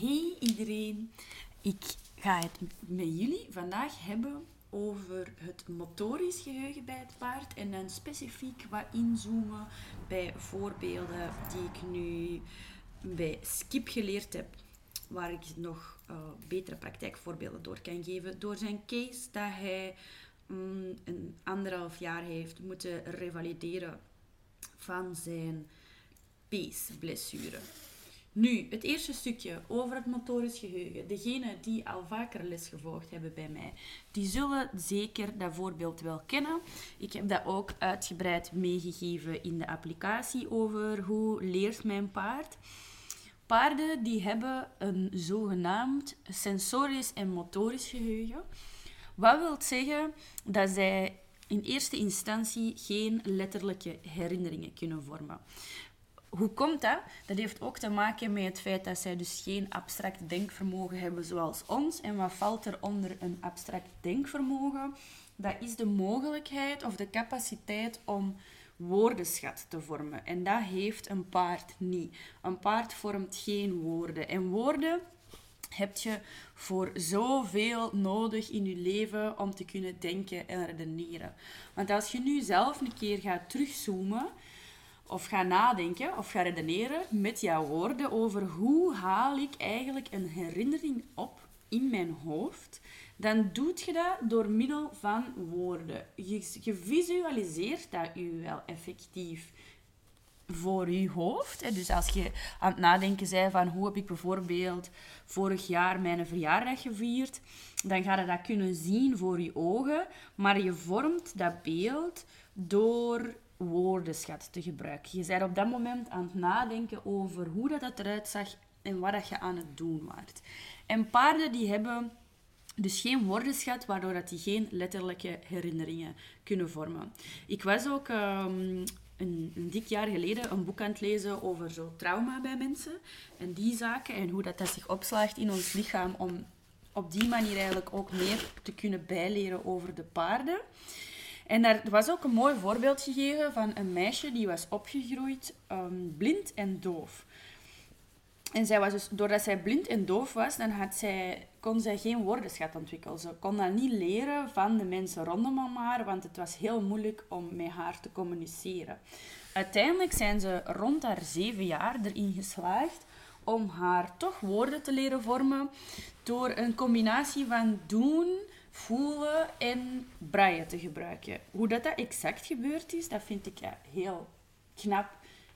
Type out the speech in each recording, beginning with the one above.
Hey iedereen, ik ga het met jullie vandaag hebben over het motorisch geheugen bij het paard en dan specifiek wat inzoomen bij voorbeelden die ik nu bij Skip geleerd heb, waar ik nog uh, betere praktijkvoorbeelden door kan geven door zijn case dat hij um, een anderhalf jaar heeft moeten revalideren van zijn peesblessure. Nu, het eerste stukje over het motorisch geheugen. Degenen die al vaker les gevolgd hebben bij mij, die zullen zeker dat voorbeeld wel kennen. Ik heb dat ook uitgebreid meegegeven in de applicatie over hoe leert mijn paard. Paarden die hebben een zogenaamd sensorisch en motorisch geheugen. Wat wil zeggen dat zij in eerste instantie geen letterlijke herinneringen kunnen vormen. Hoe komt dat? Dat heeft ook te maken met het feit dat zij dus geen abstract denkvermogen hebben zoals ons. En wat valt er onder een abstract denkvermogen? Dat is de mogelijkheid of de capaciteit om woordenschat te vormen. En dat heeft een paard niet. Een paard vormt geen woorden. En woorden heb je voor zoveel nodig in je leven om te kunnen denken en redeneren. Want als je nu zelf een keer gaat terugzoomen of gaat nadenken of gaat redeneren met jouw woorden over hoe haal ik eigenlijk een herinnering op in mijn hoofd, dan doet je dat door middel van woorden. Je, je visualiseert dat u wel effectief voor je hoofd. Dus als je aan het nadenken bent van hoe heb ik bijvoorbeeld vorig jaar mijn verjaardag gevierd, dan ga je dat kunnen zien voor je ogen, maar je vormt dat beeld door woordenschat te gebruiken. Je bent op dat moment aan het nadenken over hoe dat eruit zag en wat dat je aan het doen waart. En paarden die hebben dus geen woordenschat, waardoor dat die geen letterlijke herinneringen kunnen vormen. Ik was ook ehm, een, dik jaar geleden een boek aan het lezen over zo trauma bij mensen en die zaken en hoe dat, dat zich opslaagt in ons lichaam om op die manier eigenlijk ook meer te kunnen bijleren over de paarden. En daar was ook een mooi voorbeeld gegeven van een meisje die was opgegroeid um, blind en doof. En zij was dus, doordat zij blind en doof was, dan had zij, kon zij geen woordenschat ontwikkelen. Ze kon dat niet leren van de mensen rondom haar, want het was heel moeilijk om met haar te communiceren. Uiteindelijk zijn ze rond haar zeven jaar erin geslaagd om haar toch woorden te leren vormen door een combinatie van doen, voelen en braille te gebruiken. Hoe dat, dat exact gebeurd is, dat vind ik ja, heel knap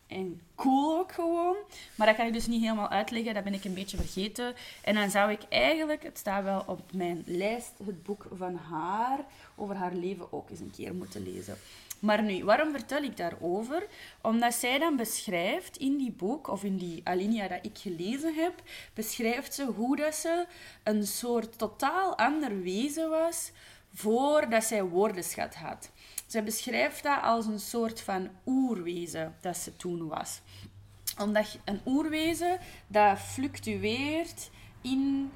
en cool ook gewoon. Maar dat kan ik dus niet helemaal uitleggen, dat ben ik een beetje vergeten. En dan zou ik eigenlijk, het staat wel op mijn lijst, het boek van haar over haar leven ook eens een keer moeten lezen. Maar nu, waarom vertel ik daarover? Omdat zij dan beschrijft in die boek, of in die alinea dat ik gelezen heb, beschrijft ze hoe dat ze een soort totaal ander wezen was voordat zij woordenschat had. Ze beschrijft dat als een soort van oerwezen dat ze toen was. Omdat een oerwezen, dat fluctueert in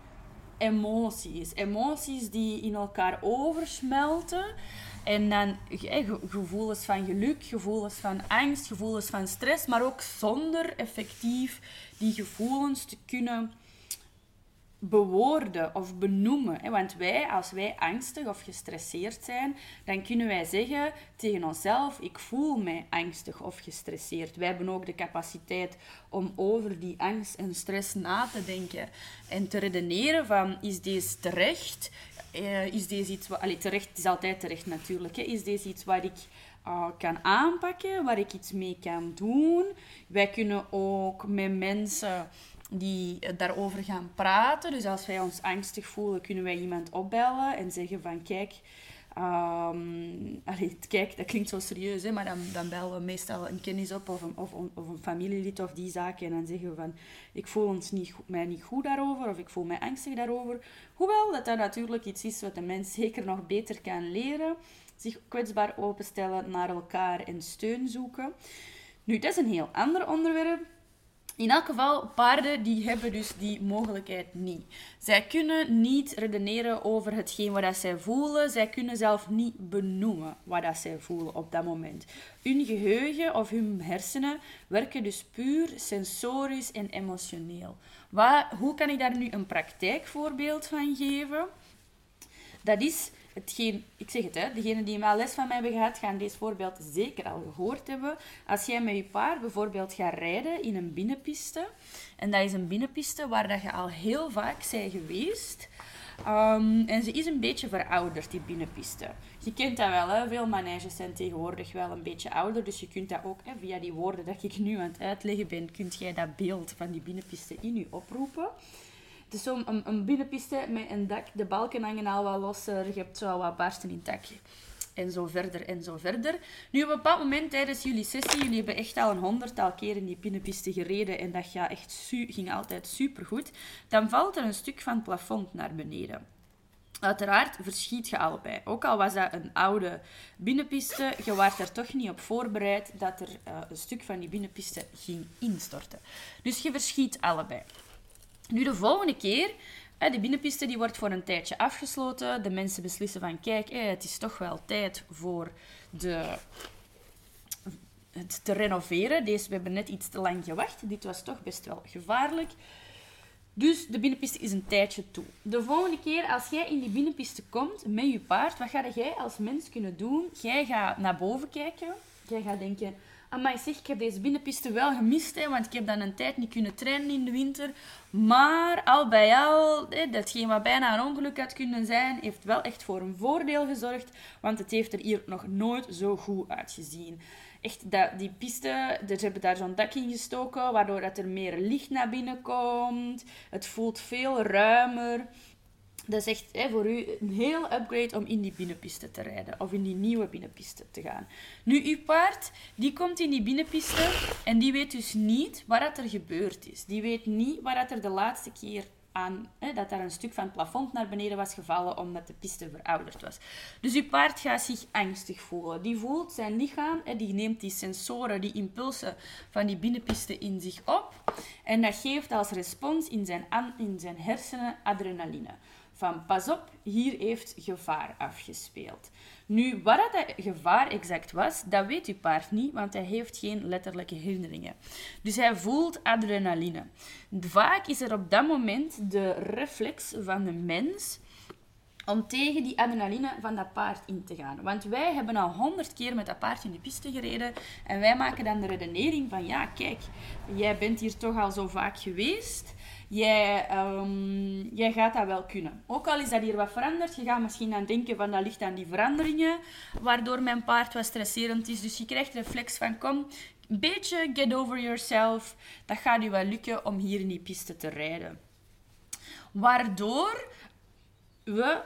emoties. Emoties die in elkaar oversmelten. En dan gevoelens van geluk, gevoelens van angst, gevoelens van stress, maar ook zonder effectief die gevoelens te kunnen bewoorden of benoemen. Want wij, als wij angstig of gestresseerd zijn, dan kunnen wij zeggen tegen onszelf: Ik voel mij angstig of gestresseerd. Wij hebben ook de capaciteit om over die angst en stress na te denken en te redeneren: van, Is deze terecht? Uh, is deze iets wat... Allee, terecht is altijd terecht natuurlijk. Hè. Is deze iets waar ik uh, kan aanpakken, waar ik iets mee kan doen? Wij kunnen ook met mensen die daarover gaan praten. Dus als wij ons angstig voelen, kunnen wij iemand opbellen en zeggen van kijk, um, kijk, dat klinkt zo serieus, hè, maar dan, dan bellen we meestal een kennis op of een, of, of een familielid of die zaken en dan zeggen we van ik voel ons niet, mij niet goed daarover of ik voel mij angstig daarover. Hoewel dat dat natuurlijk iets is wat de mens zeker nog beter kan leren. Zich kwetsbaar openstellen naar elkaar en steun zoeken. Nu, dat is een heel ander onderwerp. In elk geval, paarden die hebben dus die mogelijkheid niet. Zij kunnen niet redeneren over hetgeen wat zij voelen. Zij kunnen zelf niet benoemen wat dat zij voelen op dat moment. Hun geheugen of hun hersenen werken dus puur sensorisch en emotioneel. Hoe kan ik daar nu een praktijkvoorbeeld van geven? Dat is ik zeg het, hè, degenen die al les van mij hebben gehad, gaan deze voorbeeld zeker al gehoord hebben. Als jij met je paard bijvoorbeeld gaat rijden in een binnenpiste, en dat is een binnenpiste waar dat je al heel vaak bent geweest, um, en ze is een beetje verouderd, die binnenpiste. Je kent dat wel, hè? veel maneges zijn tegenwoordig wel een beetje ouder, dus je kunt dat ook, hè, via die woorden dat ik nu aan het uitleggen ben, kunt jij dat beeld van die binnenpiste in je oproepen. Het is zo'n een, binnenpiste met een dak. De balken hangen al wat losser. Je hebt zo wat barsten in het dak. En zo verder en zo verder. Nu, op een bepaald moment tijdens jullie sessie, jullie hebben echt al een honderdtal keer in die binnenpiste gereden en dat gaat echt ging altijd supergoed. Dan valt er een stuk van het plafond naar beneden. Uiteraard verschiet je allebei. Ook al was dat een oude binnenpiste, je was er toch niet op voorbereid dat er uh, een stuk van die binnenpiste ging instorten. Dus je verschiet allebei. Nu, de volgende keer, de binnenpiste die wordt voor een tijdje afgesloten. De mensen beslissen van, kijk, het is toch wel tijd voor de, het te renoveren. Deze, we hebben net iets te lang gewacht. Dit was toch best wel gevaarlijk. Dus de binnenpiste is een tijdje toe. De volgende keer als jij in die binnenpiste komt met je paard, wat ga jij als mens kunnen doen? Jij gaat naar boven kijken. Jij gaat denken, Amai zeg, ik heb deze binnenpiste wel gemist, hè, want ik heb dan een tijd niet kunnen trainen in de winter. Maar al bij al, hè, datgene wat bijna een ongeluk had kunnen zijn, heeft wel echt voor een voordeel gezorgd. Want het heeft er hier nog nooit zo goed uitgezien. Echt, dat, die piste, ze hebben daar zo'n dak in gestoken, waardoor dat er meer licht naar binnen komt. Het voelt veel ruimer. Dat is echt hè, voor u een heel upgrade om in die binnenpiste te rijden. Of in die nieuwe binnenpiste te gaan. Nu, uw paard, die komt in die binnenpiste en die weet dus niet wat er gebeurd is. Die weet niet wat er de laatste keer aan, hè, dat er een stuk van het plafond naar beneden was gevallen omdat de piste verouderd was. Dus uw paard gaat zich angstig voelen. Die voelt zijn lichaam, hè, die neemt die sensoren, die impulsen van die binnenpiste in zich op. En dat geeft als respons in zijn, in zijn hersenen adrenaline van pas op, hier heeft gevaar afgespeeld. Nu, wat dat gevaar exact was, dat weet uw paard niet, want hij heeft geen letterlijke herinneringen. Dus hij voelt adrenaline. Vaak is er op dat moment de reflex van de mens om tegen die adrenaline van dat paard in te gaan. Want wij hebben al honderd keer met dat paard in de piste gereden en wij maken dan de redenering van ja, kijk, jij bent hier toch al zo vaak geweest jij, ehm, jij gaat dat wel kunnen. Ook al is dat hier wat veranderd, je gaat misschien aan denken van dat ligt aan die veranderingen, waardoor mijn paard wat stresserend is. Dus je krijgt reflex van kom, een beetje get over yourself. Dat gaat je wel lukken om hier in die piste te rijden. Waardoor we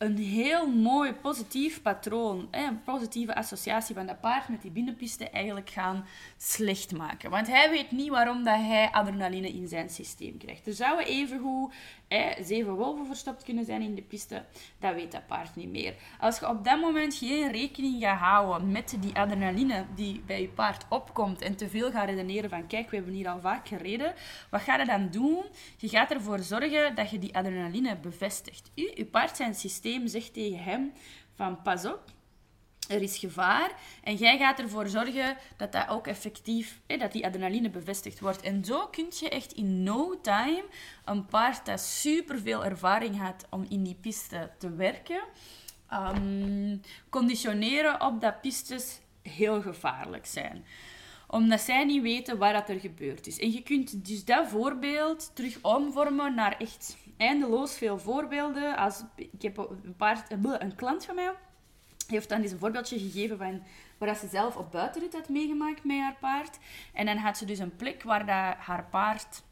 een heel mooi positief patroon, een positieve associatie van dat paard met die binnenpiste eigenlijk gaan slecht maken. Want hij weet niet waarom dat hij adrenaline in zijn systeem krijgt. Er zouden evengoed hè, zeven wolven verstopt kunnen zijn in de piste. Dat weet dat paard niet meer. Als je op dat moment geen rekening gaat houden met die adrenaline die bij je paard opkomt en te veel gaat redeneren van kijk, we hebben hier al vaak gereden. Wat ga je dan doen? Je gaat ervoor zorgen dat je die adrenaline bevestigt. U, je paard zijn systeem zegt tegen hem van pas op, er is gevaar. En jij gaat ervoor zorgen dat dat ook effectief, dat die adrenaline bevestigd wordt. En zo kun je echt in no time een paard dat superveel ervaring had om in die piste te werken, ehm, conditioneren op dat pistes heel gevaarlijk zijn omdat zij niet weten wat er gebeurd is. En je kunt dus dat voorbeeld terug omvormen naar echt eindeloos veel voorbeelden. Als, ik heb een, paard, een klant van mij heeft dan eens een voorbeeldje gegeven van waar ze zelf op buitenrit had meegemaakt met haar paard. En dan had ze dus een plek waar dat haar paard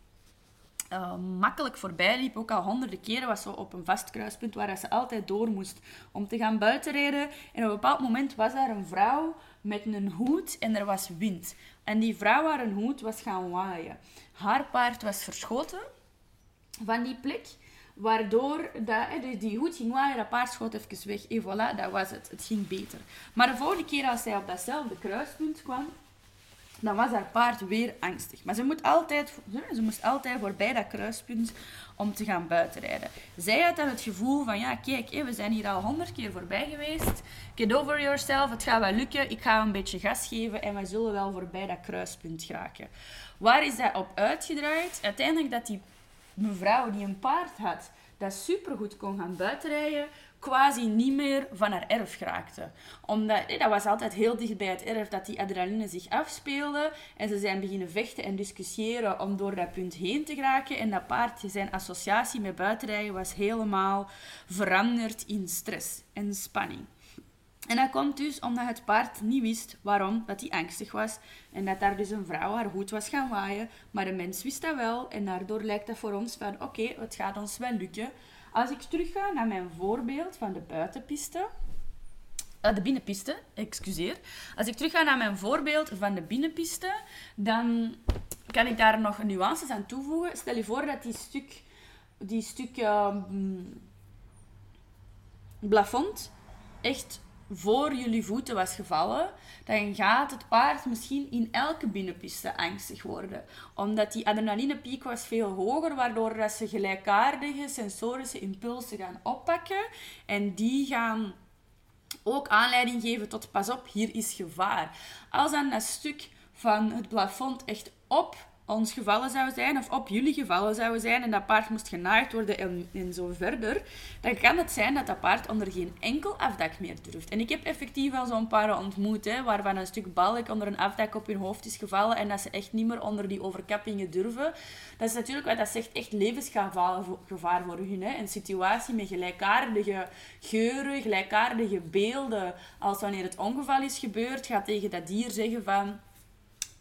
uh, makkelijk voorbij liep. Ook al honderden keren was ze op een vast kruispunt waar ze altijd door moest om te gaan buitenrijden. En op een bepaald moment was daar een vrouw met een hoed en er was wind. En die vrouw haar een hoed was gaan waaien. Haar paard was verschoten van die plek. Waardoor dat, dus die hoed ging waaien, dat paard schoot even weg. En voilà, dat was het. Het ging beter. Maar de volgende keer als hij op datzelfde kruispunt kwam, dan was haar paard weer angstig. Maar ze, moet altijd, ze moest altijd voorbij dat kruispunt om te gaan buitenrijden. Zij had dan het gevoel van, ja, kijk, we zijn hier al honderd keer voorbij geweest. Get over yourself, het gaat wel lukken. Ik ga een beetje gas geven en we zullen wel voorbij dat kruispunt geraken. Waar is dat op uitgedraaid? Uiteindelijk dat die mevrouw die een paard had, dat supergoed kon gaan buitenrijden, quasi niet meer van haar erf geraakte. Omdat, dat was altijd heel dicht bij het erf dat die adrenaline zich afspeelde. En ze zijn beginnen vechten en discussiëren om door dat punt heen te geraken. En dat paard, zijn associatie met buitenrijden, was helemaal veranderd in stress en spanning. En dat komt dus omdat het paard niet wist waarom dat hij angstig was. En dat daar dus een vrouw haar goed was gaan waaien. Maar de mens wist dat wel. En daardoor lijkt dat voor ons van oké, het gaat ons wel lukken. Als ik terugga naar mijn voorbeeld van de buitenpiste. Uh, de binnenpiste, excuseer. Als ik terugga naar mijn voorbeeld van de binnenpiste, dan kan ik daar nog nuances aan toevoegen. Stel je voor dat die stuk, die stuk uh, plafond echt voor jullie voeten was gevallen, dan gaat het paard misschien in elke binnenpiste angstig worden. Omdat die adrenalinepiek was veel hoger, waardoor dat ze gelijkaardige sensorische impulsen gaan oppakken. En die gaan ook aanleiding geven tot pas op, hier is gevaar. Als dan dat stuk van het plafond echt op ons gevallen zou zijn, of op jullie gevallen zou zijn, en dat paard moest genaaid worden en, en zo verder, dan kan het zijn dat dat paard onder geen enkel afdak meer durft. En ik heb effectief al zo'n paar ontmoet, hè, waarvan een stuk balk onder een afdak op hun hoofd is gevallen en dat ze echt niet meer onder die overkappingen durven. Dat is natuurlijk wat dat zegt echt levensgevaar voor hun. Hè. Een situatie met gelijkaardige geuren, gelijkaardige beelden, als wanneer het ongeval is gebeurd, gaat tegen dat dier zeggen van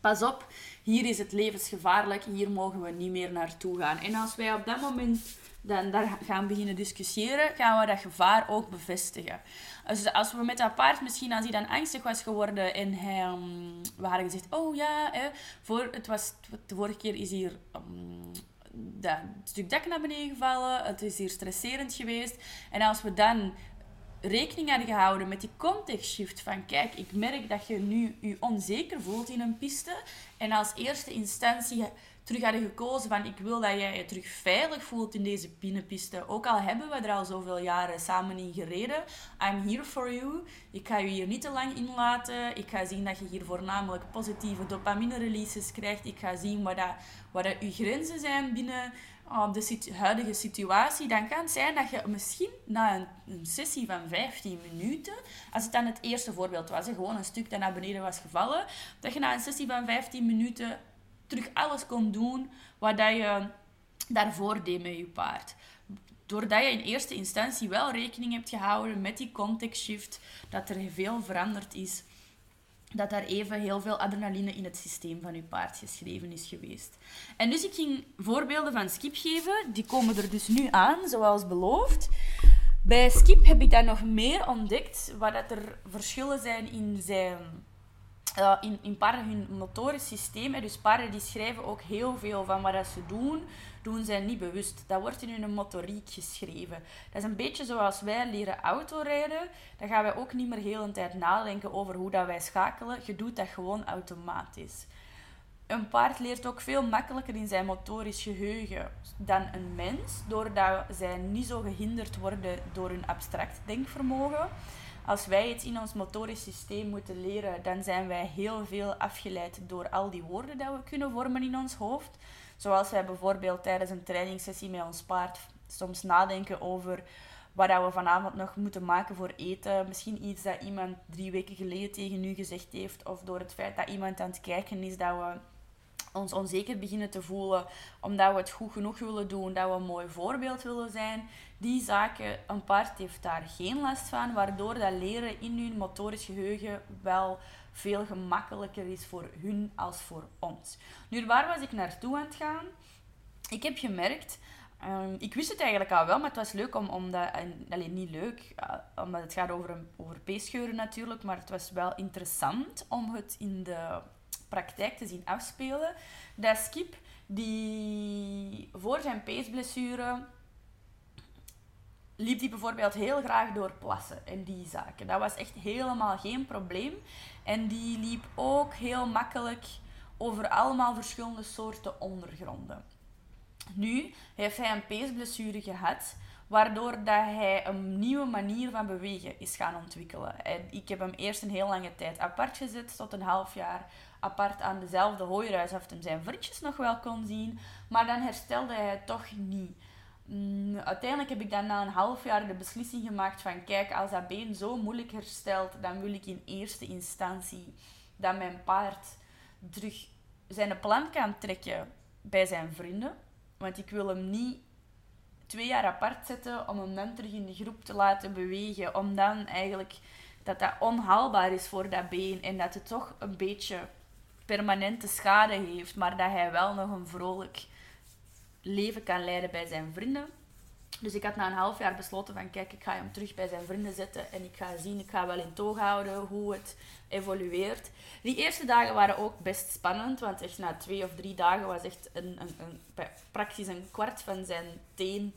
pas op, hier is het levensgevaarlijk, hier mogen we niet meer naartoe gaan. En als wij op dat moment dan daar gaan beginnen discussiëren, gaan we dat gevaar ook bevestigen. Dus als we met dat paard misschien, als hij dan angstig was geworden en hij, um, we hadden gezegd, oh ja, hè, voor, het was, de vorige keer is hier um, dat stuk dak naar beneden gevallen, het is hier stresserend geweest. En als we dan rekening hadden gehouden met die context shift van kijk, ik merk dat je nu je onzeker voelt in een piste en als eerste instantie terug hadden gekozen van ik wil dat jij je terug veilig voelt in deze binnenpiste. Ook al hebben we er al zoveel jaren samen in gereden. I'm here for you. Ik ga je hier niet te lang in laten. Ik ga zien dat je hier voornamelijk positieve dopamine releases krijgt. Ik ga zien wat, dat, wat dat je grenzen zijn binnen de huidige situatie, dan kan het zijn dat je misschien na een, sessie van 15 minuten, als het dan het eerste voorbeeld was, gewoon een stuk dat naar beneden was gevallen, dat je na een sessie van 15 minuten terug alles kon doen wat je daarvoor deed met je paard. Doordat je in eerste instantie wel rekening hebt gehouden met die context shift, dat er veel veranderd is dat daar even heel veel adrenaline in het systeem van je paard geschreven is geweest. En dus ik ging voorbeelden van Skip geven. Die komen er dus nu aan, zoals beloofd. Bij Skip heb ik dan nog meer ontdekt, waar dat er verschillen zijn in zijn... Uh, in, in paarden hun motorisch systeem. Dus paarden die schrijven ook heel veel van wat ze doen doen zij niet bewust. Dat wordt in hun motoriek geschreven. Dat is een beetje zoals wij leren autorijden. Dan gaan wij ook niet meer heel een tijd nadenken over hoe dat wij schakelen. Je doet dat gewoon automatisch. Een paard leert ook veel makkelijker in zijn motorisch geheugen dan een mens, doordat zij niet zo gehinderd worden door hun abstract denkvermogen. Als wij iets in ons motorisch systeem moeten leren, dan zijn wij heel veel afgeleid door al die woorden die we kunnen vormen in ons hoofd. Zoals wij bijvoorbeeld tijdens een trainingssessie met ons paard soms nadenken over wat we vanavond nog moeten maken voor eten. Misschien iets dat iemand drie weken geleden tegen u gezegd heeft. Of door het feit dat iemand aan het kijken is dat we ons onzeker beginnen te voelen. Omdat we het goed genoeg willen doen. Dat we een mooi voorbeeld willen zijn. Die zaken, een paard heeft daar geen last van. Waardoor dat leren in hun motorisch geheugen wel veel gemakkelijker is voor hun als voor ons. Nu, waar was ik naartoe aan het gaan? Ik heb gemerkt, um, ik wist het eigenlijk al wel, maar het was leuk om, om dat, alleen niet leuk, uh, omdat het gaat over, over peescheuren natuurlijk, maar het was wel interessant om het in de praktijk te zien afspelen. Dat Skip, die voor zijn peesblessure liep hij bijvoorbeeld heel graag door plassen en die zaken. Dat was echt helemaal geen probleem. En die liep ook heel makkelijk over allemaal verschillende soorten ondergronden. Nu heeft hij een peesblessure gehad, waardoor dat hij een nieuwe manier van bewegen is gaan ontwikkelen. En ik heb hem eerst een heel lange tijd apart gezet, tot een half jaar apart aan dezelfde hooiruis, of hem zijn vriendjes nog wel kon zien, maar dan herstelde hij toch niet. Mm, uiteindelijk heb ik dan na een half jaar de beslissing gemaakt van kijk, als dat been zo moeilijk herstelt, dan wil ik in eerste instantie dat mijn paard terug zijn plan kan trekken bij zijn vrienden. Want ik wil hem niet twee jaar apart zetten om hem dan terug in de groep te laten bewegen. Om dan eigenlijk dat dat onhaalbaar is voor dat been en dat het toch een beetje permanente schade heeft, maar dat hij wel nog een vrolijk leven kan leiden bij zijn vrienden. Dus ik had na een half jaar besloten van kijk, ik ga hem terug bij zijn vrienden zetten en ik ga zien, ik ga wel in toog houden hoe het evolueert. Die eerste dagen waren ook best spannend, want echt na twee of drie dagen was echt een, een, een praktisch een kwart van zijn teen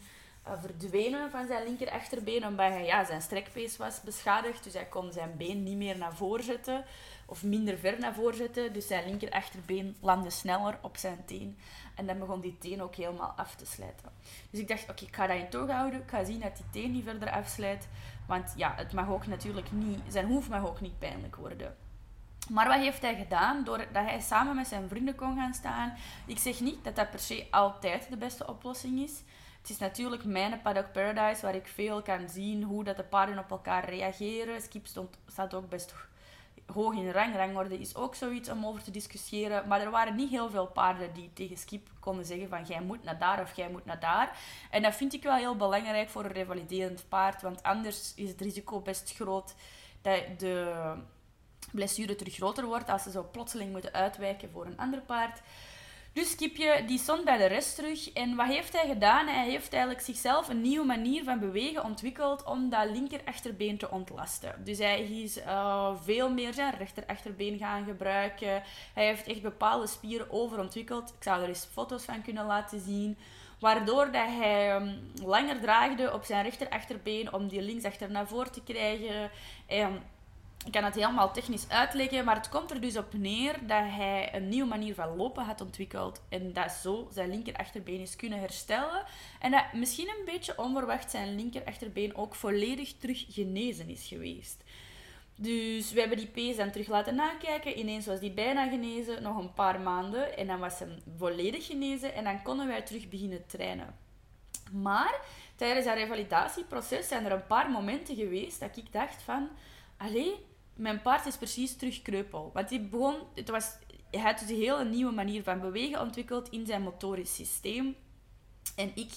uh, verdwenen van zijn linker achterbeen, omdat hij, ja, zijn strekpees was beschadigd, dus hij kon zijn been niet meer naar voren zetten of minder ver naar voren zetten. Dus zijn linker achterbeen landde sneller op zijn teen. En dan begon die teen ook helemaal af te slijten. Dus ik dacht, oké, ik ga dat in toog houden. Ik ga zien dat die teen niet verder afslijt. Want ja, het mag ook natuurlijk niet, zijn hoef mag ook niet pijnlijk worden. Maar wat heeft hij gedaan? Doordat hij samen met zijn vrienden kon gaan staan. Ik zeg niet dat dat per se altijd de beste oplossing is. Het is natuurlijk mijn Paddock Paradise, waar ik veel kan zien hoe dat de paarden op elkaar reageren. Skip stond, staat ook best hoog in rang. Rangorde is ook zoiets om over te discussiëren. Maar er waren niet heel veel paarden die tegen Skip konden zeggen van jij moet naar daar of jij moet naar daar. En dat vind ik wel heel belangrijk voor een revaliderend paard. Want anders is het risico best groot dat de blessure terug groter wordt als ze zo plotseling moeten uitwijken voor een ander paard. Dus Kipje die stond bij de rest terug. En wat heeft hij gedaan? Hij heeft eigenlijk zichzelf een nieuwe manier van bewegen ontwikkeld om dat linker achterbeen te ontlasten. Dus hij is uh, veel meer zijn rechter achterbeen gaan gebruiken. Hij heeft echt bepaalde spieren overontwikkeld. Ik zou er eens foto's van kunnen laten zien. Waardoor dat hij um, langer draagde op zijn rechter achterbeen om die linksachter naar voren te krijgen. En ik kan het helemaal technisch uitleggen, maar het komt er dus op neer dat hij een nieuwe manier van lopen had ontwikkeld en dat zo zijn linker achterbeen is kunnen herstellen en dat misschien een beetje onverwacht zijn linker achterbeen ook volledig terug genezen is geweest. Dus we hebben die pees dan terug laten nakijken. Ineens was die bijna genezen, nog een paar maanden. En dan was hem volledig genezen en dan konden wij terug beginnen trainen. Maar tijdens dat revalidatieproces zijn er een paar momenten geweest dat ik dacht van... Allee, mijn paard is precies terug kreupel. Want hij begon, het was, hij had dus een hele nieuwe manier van bewegen ontwikkeld in zijn motorisch systeem. En ik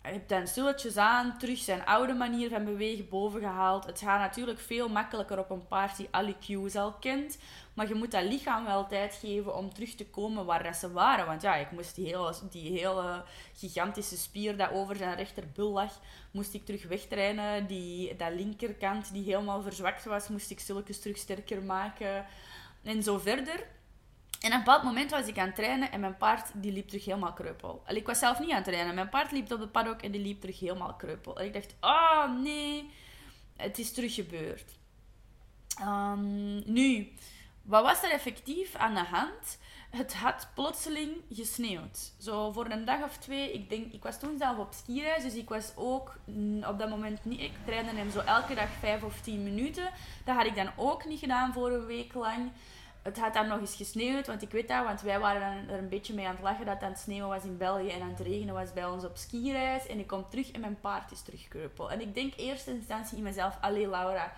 heb dan stilletjes aan terug zijn oude manier van bewegen bovengehaald. Het gaat natuurlijk veel makkelijker op een paard die alle cues al kent. Maar je moet dat lichaam wel tijd geven om terug te komen waar ze waren. Want ja, ik moest die hele, die hele gigantische spier dat over zijn rechterbul lag, moest ik terug wegtrainen. Die, dat linkerkant die helemaal verzwakt was, moest ik stilletjes terug sterker maken. En zo verder. En op een bepaald moment was ik aan het trainen en mijn paard die liep terug helemaal kreupel. ik was zelf niet aan het trainen. Mijn paard liep op de paddock en die liep terug helemaal kreupel. En ik dacht, oh nee, het is terug gebeurd. Um, nu, wat was er effectief aan de hand? Het had plotseling gesneeuwd. Zo voor een dag of twee. Ik, denk, ik was toen zelf op skireis, dus ik was ook op dat moment niet... Ik trainde hem zo elke dag vijf of tien minuten. Dat had ik dan ook niet gedaan voor een week lang. Het had dan nog eens gesneeuwd, want ik weet dat, want wij waren er een beetje mee aan het lachen dat het aan het sneeuwen was in België en aan het regenen was bij ons op skireis. En ik kom terug en mijn paard is terugkreupel. En ik denk eerste instantie in mezelf, allee Laura,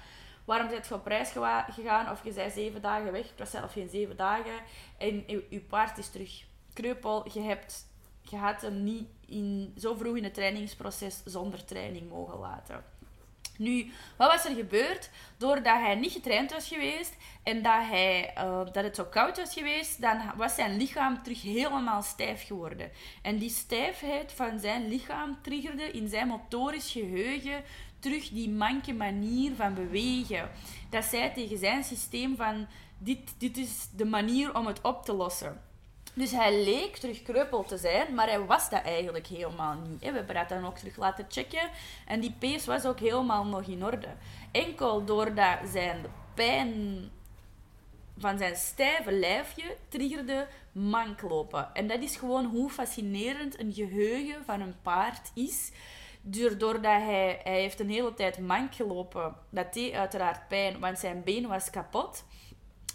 waarom bent je op reis gegaan? Of je zei zeven dagen weg. Het was zelf geen zeven dagen. En je paard is terug kreupel. Je, hebt, je had hem niet in, zo vroeg in het trainingsproces zonder training mogen laten. Nu, wat was er gebeurd? Doordat hij niet getraind was geweest en dat, hij, uh, dat het zo koud was geweest, dan was zijn lichaam terug helemaal stijf geworden. En die stijfheid van zijn lichaam triggerde in zijn motorisch geheugen terug die manke manier van bewegen. Dat zei tegen zijn systeem van, dit, dit is de manier om het op te lossen. Dus hij leek terug kreupel te zijn, maar hij was dat eigenlijk helemaal niet. We hebben dat dan ook terug laten checken. En die pees was ook helemaal nog in orde. Enkel doordat zijn pijn van zijn stijve lijfje triggerde manklopen. En dat is gewoon hoe fascinerend een geheugen van een paard is. Doordat hij, hij heeft een hele tijd mank gelopen. Dat deed uiteraard pijn, want zijn been was kapot.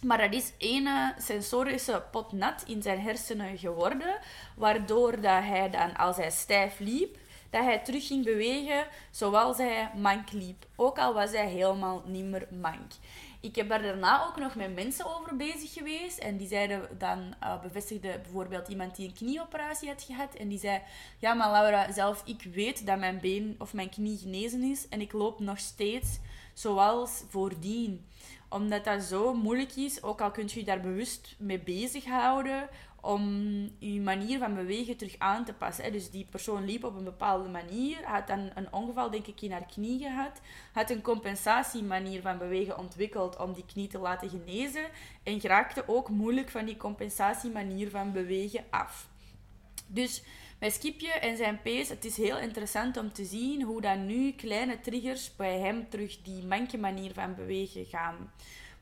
Maar dat is ene sensorische pot nat in zijn hersenen geworden, waardoor dat hij dan, als hij stijf liep, dat hij terug ging bewegen zoals hij mank liep. Ook al was hij helemaal niet meer mank. Ik heb daar daarna ook nog met mensen over bezig geweest. En die zeiden dan, uh, bevestigde bijvoorbeeld iemand die een knieoperatie had gehad. En die zei, ja maar Laura, zelf ik weet dat mijn been of mijn knie genezen is. En ik loop nog steeds zoals voordien omdat dat zo moeilijk is, ook al kunt je je daar bewust mee bezighouden, om je manier van bewegen terug aan te passen. Dus die persoon liep op een bepaalde manier, had dan een ongeval, denk ik, in haar knie gehad, had een compensatiemanier van bewegen ontwikkeld om die knie te laten genezen en raakte ook moeilijk van die compensatiemanier van bewegen af. Dus met Skipje en zijn pees, het is heel interessant om te zien hoe dan nu kleine triggers bij hem terug die manke manier van bewegen gaan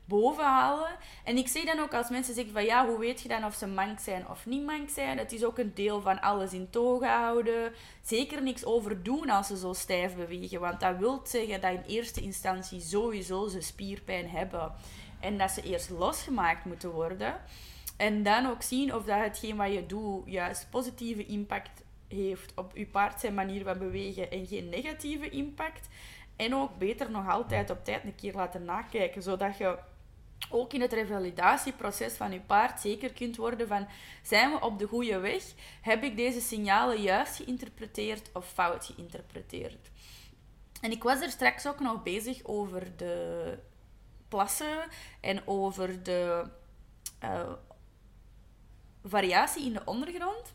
bovenhalen. En ik zeg dan ook als mensen zeggen van ja, hoe weet je dan of ze mank zijn of niet mank zijn? Het is ook een deel van alles in togen houden. Zeker niks overdoen als ze zo stijf bewegen. Want dat wil zeggen dat in eerste instantie sowieso ze spierpijn hebben. En dat ze eerst losgemaakt moeten worden. En dan ook zien of dat hetgeen wat je doet juist positieve impact heeft op je paard zijn manier van bewegen en geen negatieve impact. En ook beter nog altijd op tijd een keer laten nakijken, zodat je ook in het revalidatieproces van je paard zeker kunt worden van zijn we op de goede weg? Heb ik deze signalen juist geïnterpreteerd of fout geïnterpreteerd? En ik was er straks ook nog bezig over de plassen en over de uh, variatie in de ondergrond.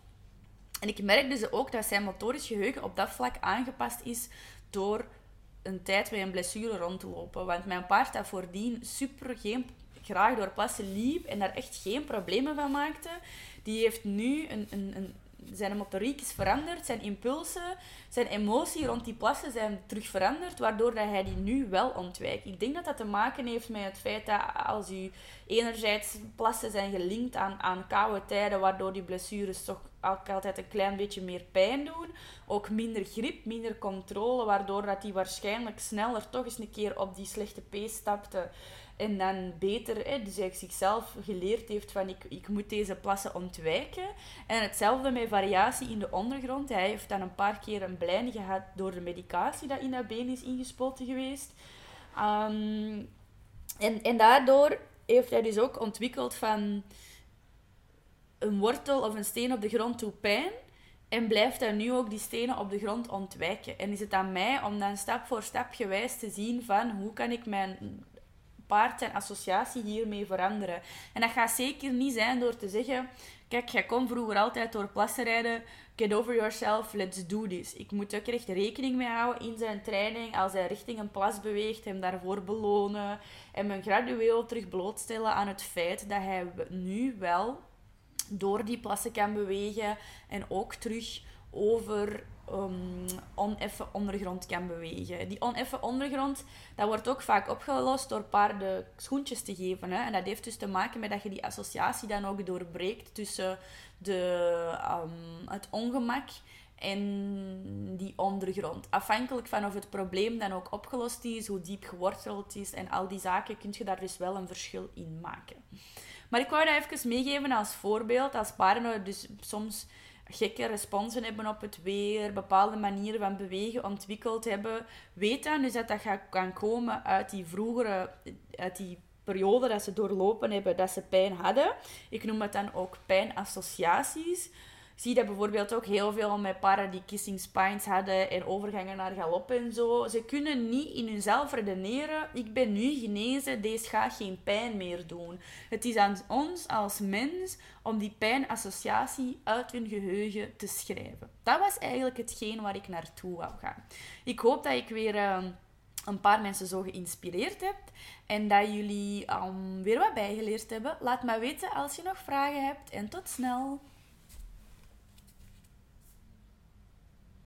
En ik merkte ze ook dat zijn motorisch geheugen op dat vlak aangepast is door een tijd met een blessure rond te lopen. Want mijn paard dat voordien super geen, graag door plassen liep en daar echt geen problemen van maakte, die heeft nu een, een, zijn motoriek is veranderd, zijn impulsen, zijn emotie rond die plassen zijn terug veranderd, waardoor dat hij die nu wel ontwijkt. Ik denk dat dat te maken heeft met het feit dat als u enerzijds plassen zijn gelinkt aan, aan koude tijden, waardoor die blessures toch ook altijd een klein beetje meer pijn doen. Ook minder grip, minder controle, waardoor dat hij waarschijnlijk sneller toch eens een keer op die slechte P stapte. En dan beter, hè, dus hij zichzelf geleerd heeft van ik, ik moet deze plassen ontwijken. En hetzelfde met variatie in de ondergrond. Hij heeft dan een paar keer een blijn gehad door de medicatie dat in dat been is ingespoten geweest. Um, en, en daardoor heeft hij dus ook ontwikkeld van een wortel of een steen op de grond toe pijn. En blijft hij nu ook die stenen op de grond ontwijken. En is het aan mij om dan stap voor stap gewijs te zien van hoe kan ik mijn paard zijn associatie hiermee veranderen. En dat gaat zeker niet zijn door te zeggen: Kijk, jij kon vroeger altijd door plassen rijden. Get over yourself, let's do this. Ik moet ook echt rekening mee houden in zijn training. Als hij richting een plas beweegt, hem daarvoor belonen. En hem gradueel terug blootstellen aan het feit dat hij nu wel door die plassen kan bewegen. En ook terug over um, oneffen ondergrond kan bewegen. Die oneffen ondergrond, dat wordt ook vaak opgelost door paarden schoentjes te geven. Hè? En dat heeft dus te maken met dat je die associatie dan ook doorbreekt tussen de, um, het ongemak en die ondergrond. Afhankelijk van of het probleem dan ook opgelost is, hoe diep geworteld is en al die zaken, kun je daar dus wel een verschil in maken. Maar ik wou dat even meegeven als voorbeeld. Als paarden dus soms gekke responsen hebben op het weer, bepaalde manieren van bewegen ontwikkeld hebben. Weet dan dus dat dat kan komen uit die vroegere, uit die periode dat ze doorlopen hebben, dat ze pijn hadden. Ik noem het dan ook pijnassociaties zie dat bijvoorbeeld ook heel veel met paarden die kissing spines hadden en overgangen naar galop en zo. Ze kunnen niet in hunzelf redeneren, ik ben nu genezen, deze gaat geen pijn meer doen. Het is aan ons als mens om die pijnassociatie uit hun geheugen te schrijven. Dat was eigenlijk hetgeen waar ik naartoe wou gaan. Ik hoop dat ik weer... Uh, een paar mensen zo geïnspireerd hebt en dat jullie um, weer wat bijgeleerd hebben. Laat me weten als je nog vragen hebt en tot snel!